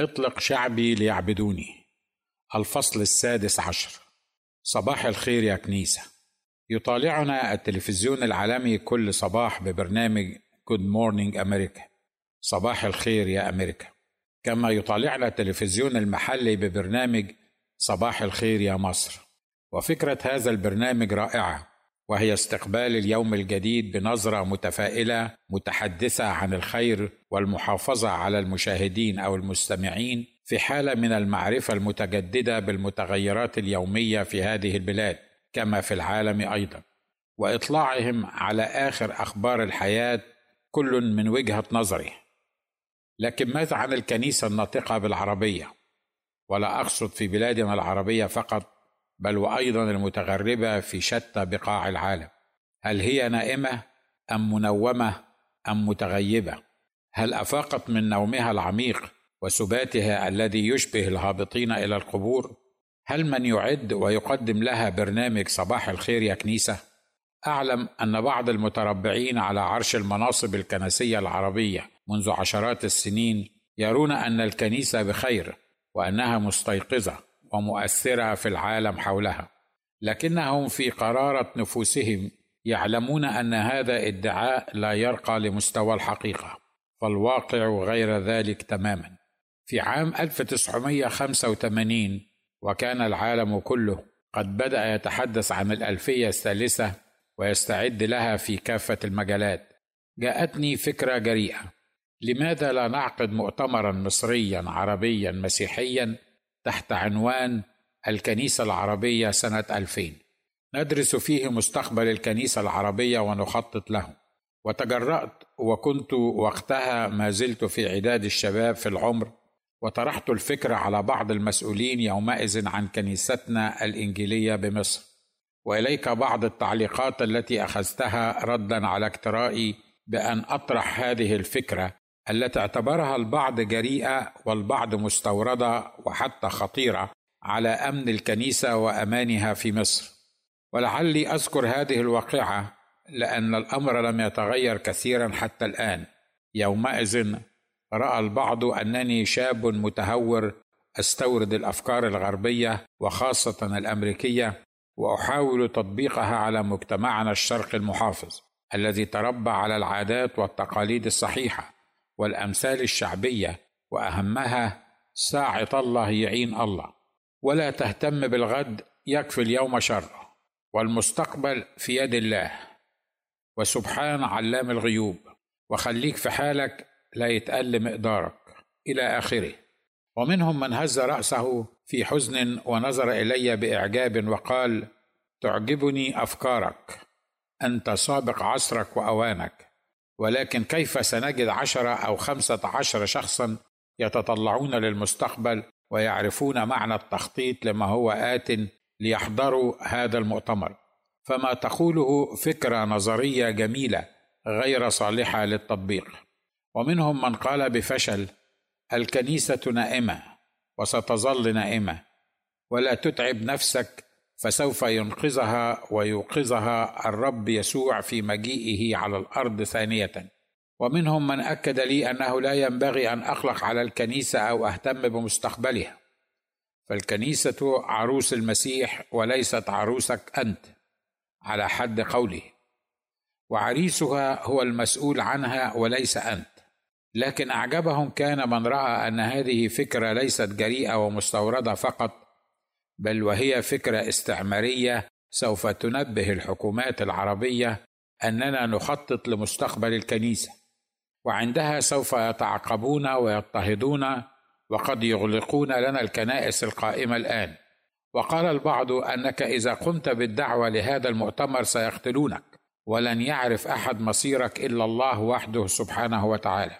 اطلق شعبي ليعبدوني. الفصل السادس عشر. صباح الخير يا كنيسة. يطالعنا التلفزيون العالمي كل صباح ببرنامج Good Morning أمريكا صباح الخير يا أمريكا. كما يطالعنا التلفزيون المحلي ببرنامج صباح الخير يا مصر. وفكرة هذا البرنامج رائعة. وهي استقبال اليوم الجديد بنظرة متفائلة متحدثة عن الخير والمحافظة على المشاهدين أو المستمعين في حالة من المعرفة المتجددة بالمتغيرات اليومية في هذه البلاد كما في العالم أيضا. وإطلاعهم على آخر أخبار الحياة كل من وجهة نظره. لكن ماذا عن الكنيسة الناطقة بالعربية؟ ولا أقصد في بلادنا العربية فقط بل وأيضا المتغربة في شتى بقاع العالم. هل هي نائمة أم منومة أم متغيبة؟ هل أفاقت من نومها العميق وسباتها الذي يشبه الهابطين إلى القبور؟ هل من يعد ويقدم لها برنامج صباح الخير يا كنيسة؟ أعلم أن بعض المتربعين على عرش المناصب الكنسية العربية منذ عشرات السنين يرون أن الكنيسة بخير وأنها مستيقظة. ومؤثره في العالم حولها. لكنهم في قرارة نفوسهم يعلمون أن هذا ادعاء لا يرقى لمستوى الحقيقة فالواقع غير ذلك تماما. في عام 1985 وكان العالم كله قد بدأ يتحدث عن الألفية الثالثة ويستعد لها في كافة المجالات. جاءتني فكرة جريئة. لماذا لا نعقد مؤتمرا مصريا عربيا مسيحيا؟ تحت عنوان الكنيسة العربية سنة 2000 ندرس فيه مستقبل الكنيسة العربية ونخطط له. وتجرأت وكنت وقتها ما زلت في عداد الشباب في العمر وطرحت الفكرة على بعض المسؤولين يومئذ عن كنيستنا الإنجيلية بمصر. وإليك بعض التعليقات التي أخذتها ردا على اقترائي بأن أطرح هذه الفكرة التي اعتبرها البعض جريئة والبعض مستوردة وحتى خطيرة على أمن الكنيسة وأمانها في مصر. ولعلي أذكر هذه الواقعة لأن الأمر لم يتغير كثيرا حتى الآن. يومئذ رأى البعض أنني شاب متهور أستورد الأفكار الغربية وخاصة الأمريكية وأحاول تطبيقها على مجتمعنا الشرقي المحافظ الذي تربى على العادات والتقاليد الصحيحة. والأمثال الشعبية وأهمها ساعة الله يعين الله. ولا تهتم بالغد يكفي اليوم شر. والمستقبل في يد الله. وسبحان علام الغيوب. وخليك في حالك لا يتقل مقدارك. إلى آخره. ومنهم من هز رأسه في حزن ونظر إلي بإعجاب وقال تعجبني أفكارك. أنت سابق عصرك وأوانك. ولكن كيف سنجد عشرة أو خمسة عشر شخصا يتطلعون للمستقبل ويعرفون معنى التخطيط لما هو آت ليحضروا هذا المؤتمر؟ فما تقوله فكرة نظرية جميلة غير صالحة للتطبيق. ومنهم من قال بفشل الكنيسة نائمة وستظل نائمة ولا تتعب نفسك فسوف ينقذها ويوقظها الرب يسوع في مجيئه على الأرض ثانية. ومنهم من أكد لي أنه لا ينبغي أن اقلق على الكنيسة أو أهتم بمستقبلها. فالكنيسة عروس المسيح وليست عروسك أنت على حد قوله. وعريسها هو المسؤول عنها وليس أنت. لكن أعجبهم كان من رأى أن هذه فكرة ليست جريئة ومستوردة فقط بل وهي فكرة استعمارية سوف تنبه الحكومات العربية أننا نخطط لمستقبل الكنيسة وعندها سوف يتعقبون ويضطهدون وقد يغلقون لنا الكنائس القائمة الآن. وقال البعض أنك إذا قمت بالدعوة لهذا المؤتمر سيقتلونك ولن يعرف أحد مصيرك إلا الله وحده سبحانه وتعالى.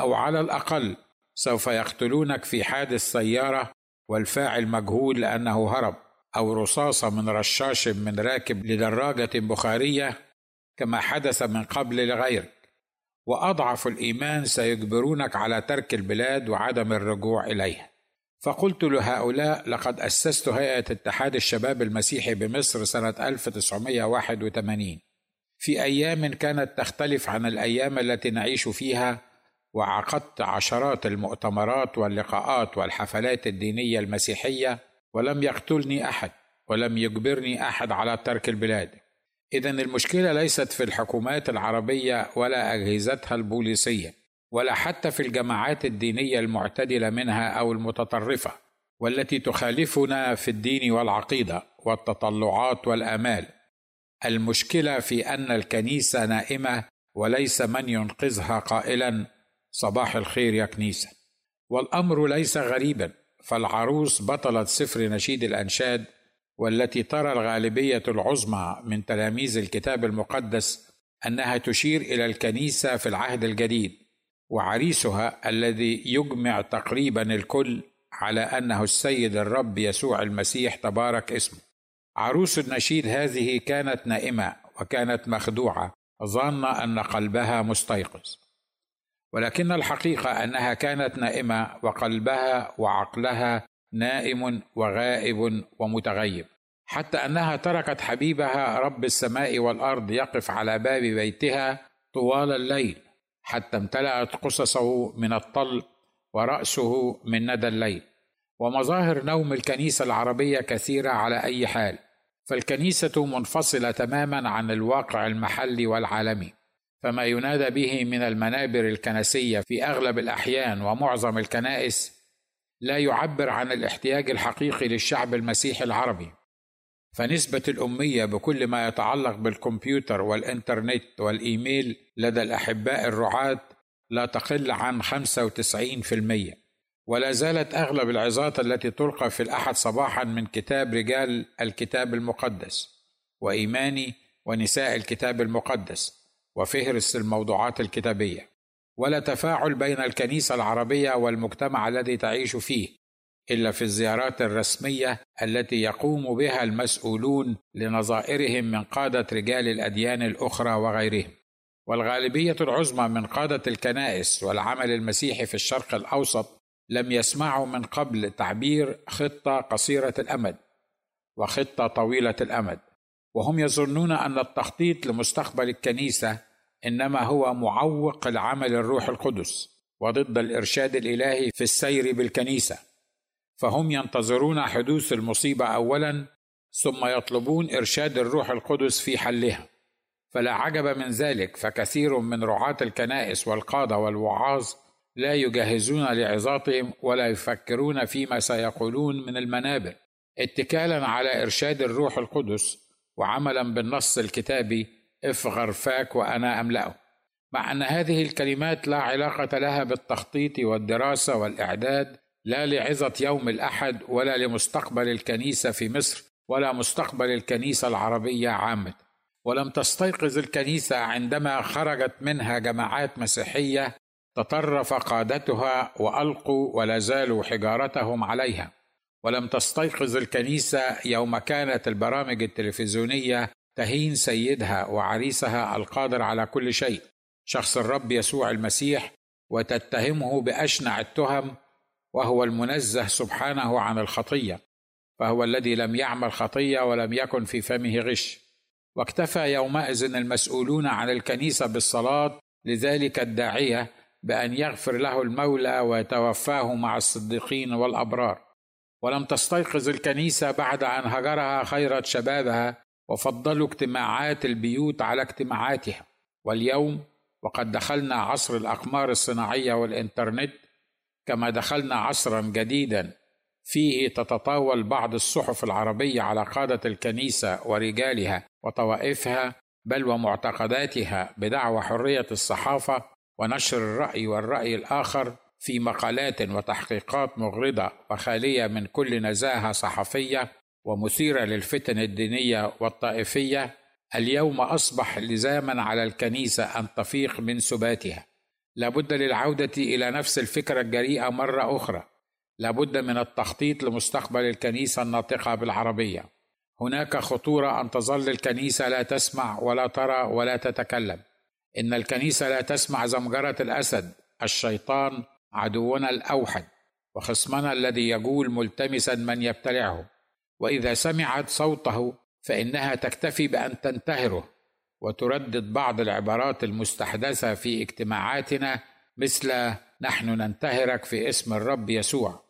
أو على الأقل سوف يقتلونك في حادث سيارة والفاعل مجهول لأنه هرب أو رصاصة من رشاش من راكب لدراجة بخارية كما حدث من قبل لغيرك. وأضعف الإيمان سيجبرونك على ترك البلاد وعدم الرجوع إليها. فقلت لهؤلاء لقد أسست هيئة اتحاد الشباب المسيحي بمصر سنة 1981 في أيام كانت تختلف عن الأيام التي نعيش فيها وعقدت عشرات المؤتمرات واللقاءات والحفلات الدينية المسيحية ولم يقتلني أحد ولم يجبرني أحد على ترك البلاد. اذا المشكلة ليست في الحكومات العربية ولا أجهزتها البوليسية ولا حتى في الجماعات الدينية المعتدلة منها أو المتطرفة والتي تخالفنا في الدين والعقيدة والتطلعات والآمال. المشكلة في أن الكنيسة نائمة وليس من ينقذها قائلا صباح الخير يا كنيسة. والأمر ليس غريبا فالعروس بطله سفر نشيد الأنشاد والتي ترى الغالبية العظمى من تلاميذ الكتاب المقدس أنها تشير إلى الكنيسة في العهد الجديد وعريسها الذي يجمع تقريبا الكل على أنه السيد الرب يسوع المسيح تبارك اسمه. عروس النشيد هذه كانت نائمة وكانت مخدوعة ظانه أن قلبها مستيقظ. ولكن الحقيقة أنها كانت نائمة وقلبها وعقلها نائم وغائب ومتغيب. حتى أنها تركت حبيبها رب السماء والأرض يقف على باب بيتها طوال الليل حتى امتلأت قصصه من الطل ورأسه من ندى الليل. ومظاهر نوم الكنيسة العربية كثيرة على أي حال فالكنيسة منفصلة تماما عن الواقع المحلي والعالمي. فما ينادى به من المنابر الكنسية في أغلب الأحيان ومعظم الكنائس لا يعبر عن الاحتياج الحقيقي للشعب المسيحي العربي. فنسبة الأمية بكل ما يتعلق بالكمبيوتر والإنترنت والإيميل لدى الأحباء الرعاة لا تقل عن 95% ولا زالت أغلب العظات التي تلقى في الأحد صباحا من كتاب رجال الكتاب المقدس وإيماني ونساء الكتاب المقدس. وفهرس الموضوعات الكتابية ولا تفاعل بين الكنيسة العربية والمجتمع الذي تعيش فيه إلا في الزيارات الرسمية التي يقوم بها المسؤولون لنظائرهم من قادة رجال الأديان الأخرى وغيرهم. والغالبية العظمى من قادة الكنائس والعمل المسيحي في الشرق الأوسط لم يسمعوا من قبل تعبير خطة قصيرة الأمد وخطة طويلة الأمد وهم يظنون أن التخطيط لمستقبل الكنيسة إنما هو معوق العمل الروح القدس وضد الإرشاد الإلهي في السير بالكنيسة. فهم ينتظرون حدوث المصيبة اولا ثم يطلبون إرشاد الروح القدس في حلها. فلا عجب من ذلك فكثير من رعاة الكنائس والقادة والوعاظ لا يجهزون لعظاتهم ولا يفكرون فيما سيقولون من المنابر اتكالا على إرشاد الروح القدس وعملا بالنص الكتابي افغر فاك وأنا أملأه. مع ان هذه الكلمات لا علاقة لها بالتخطيط والدراسة والإعداد لا لعظة يوم الأحد ولا لمستقبل الكنيسة في مصر ولا مستقبل الكنيسة العربية عامة. ولم تستيقظ الكنيسة عندما خرجت منها جماعات مسيحية تطرف قادتها وألقوا ولا زالوا حجارتهم عليها. ولم تستيقظ الكنيسة يوم كانت البرامج التلفزيونية تهين سيدها وعريسها القادر على كل شيء شخص الرب يسوع المسيح وتتهمه بأشنع التهم وهو المنزه سبحانه عن الخطية فهو الذي لم يعمل خطية ولم يكن في فمه غش. واكتفى يومئذ المسؤولون عن الكنيسة بالصلاة لذلك الداعية بأن يغفر له المولى ويتوفاه مع الصديقين والأبرار. ولم تستيقظ الكنيسة بعد أن هجرها خيرة شبابها وفضلوا اجتماعات البيوت على اجتماعاتها. واليوم وقد دخلنا عصر الأقمار الصناعية والإنترنت كما دخلنا عصرا جديدا فيه تتطاول بعض الصحف العربية على قادة الكنيسة ورجالها وطوائفها بل ومعتقداتها بدعوى حرية الصحافة ونشر الرأي والرأي الآخر في مقالات وتحقيقات مغرضة وخالية من كل نزاهة صحفية ومثيره للفتن الدينية والطائفية اليوم أصبح لزاما على الكنيسة أن تفيق من سباتها. لابد للعودة إلى نفس الفكرة الجريئة مرة أخرى. لابد من التخطيط لمستقبل الكنيسة الناطقة بالعربية. هناك خطورة أن تظل الكنيسة لا تسمع ولا ترى ولا تتكلم. إن الكنيسة لا تسمع زمجرة الأسد الشيطان عدونا الأوحد وخصمنا الذي يجول ملتمسا من يبتلعه. وإذا سمعت صوته فإنها تكتفي بأن تنتهره وتردد بعض العبارات المستحدثة في اجتماعاتنا مثل نحن ننتهرك في اسم الرب يسوع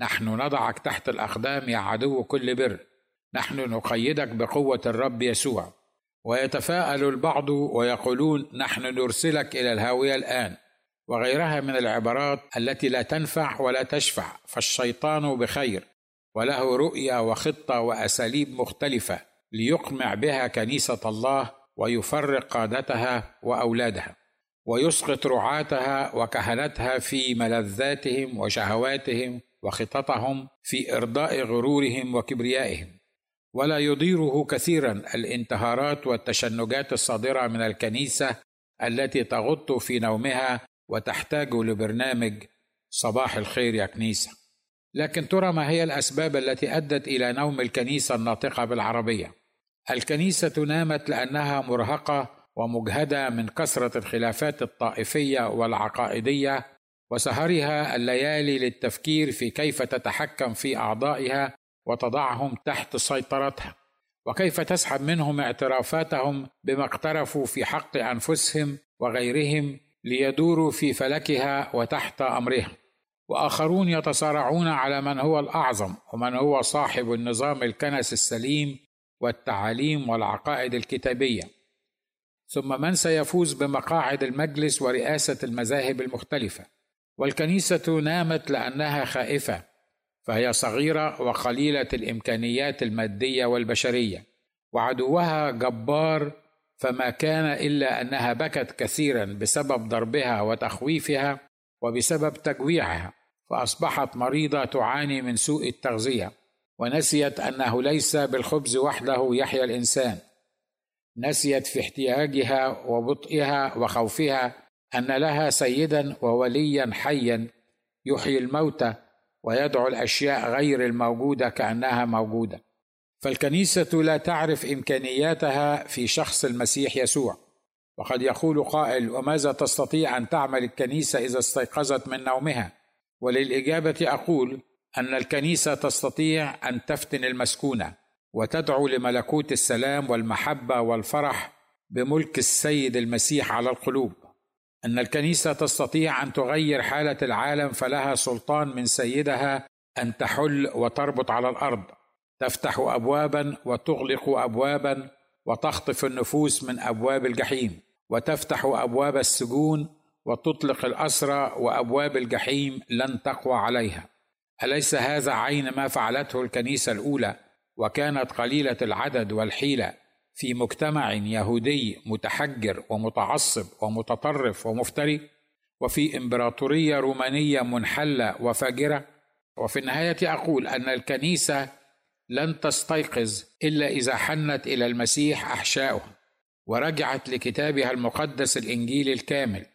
نحن نضعك تحت الأقدام يا عدو كل بر نحن نقيدك بقوة الرب يسوع ويتفاءل البعض ويقولون نحن نرسلك إلى الهاوية الآن وغيرها من العبارات التي لا تنفع ولا تشفع فالشيطان بخير وله رؤيه وخطة وأساليب مختلفة ليقمع بها كنيسة الله ويفرق قادتها وأولادها ويسقط رعاتها وكهنتها في ملذاتهم وشهواتهم وخططهم في إرضاء غرورهم وكبريائهم. ولا يضيره كثيرا الانتهارات والتشنجات الصادرة من الكنيسة التي تغط في نومها وتحتاج لبرنامج صباح الخير يا كنيسة. لكن ترى ما هي الأسباب التي أدت إلى نوم الكنيسة الناطقة بالعربية؟ الكنيسة نامت لأنها مرهقة ومجهدة من كثرة الخلافات الطائفية والعقائدية وسهرها الليالي للتفكير في كيف تتحكم في أعضائها وتضعهم تحت سيطرتها. وكيف تسحب منهم اعترافاتهم بما اقترفوا في حق أنفسهم وغيرهم ليدوروا في فلكها وتحت امرها وآخرون يتصارعون على من هو الأعظم ومن هو صاحب النظام الكنس السليم والتعاليم والعقائد الكتابية. ثم من سيفوز بمقاعد المجلس ورئاسة المذاهب المختلفة. والكنيسة نامت لأنها خائفة فهي صغيرة وقليلة الإمكانيات المادية والبشرية. وعدوها جبار فما كان إلا أنها بكت كثيرا بسبب ضربها وتخويفها وبسبب تجويعها فأصبحت مريضة تعاني من سوء التغذية ونسيت أنه ليس بالخبز وحده يحيا الإنسان. نسيت في احتياجها وبطئها وخوفها أن لها سيدا ووليا حيا يحيي الموتى ويدعو الأشياء غير الموجودة كأنها موجودة. فالكنيسة لا تعرف إمكانياتها في شخص المسيح يسوع. وقد يقول قائل وماذا تستطيع أن تعمل الكنيسة إذا استيقظت من نومها؟ وللإجابة أقول أن الكنيسة تستطيع أن تفتن المسكونة وتدعو لملكوت السلام والمحبة والفرح بملك السيد المسيح على القلوب. أن الكنيسة تستطيع أن تغير حالة العالم فلها سلطان من سيدها أن تحل وتربط على الأرض تفتح ابوابا وتغلق ابوابا وتخطف النفوس من أبواب الجحيم وتفتح أبواب السجون وتطلق الأسرى وأبواب الجحيم لن تقوى عليها. أليس هذا عين ما فعلته الكنيسة الأولى وكانت قليلة العدد والحيلة في مجتمع يهودي متحجر ومتعصب ومتطرف ومفتري وفي إمبراطورية رومانية منحلة وفاجرة؟ وفي النهاية أقول أن الكنيسة لن تستيقظ إلا إذا حنت إلى المسيح احشاؤها ورجعت لكتابها المقدس الإنجيل الكامل.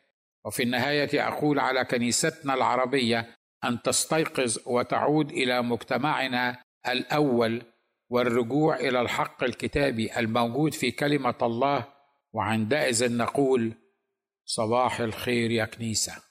وفي النهاية أقول على كنيستنا العربية أن تستيقظ وتعود إلى مجتمعنا الأول والرجوع إلى الحق الكتابي الموجود في كلمة الله وعندئذ نقول صباح الخير يا كنيسة.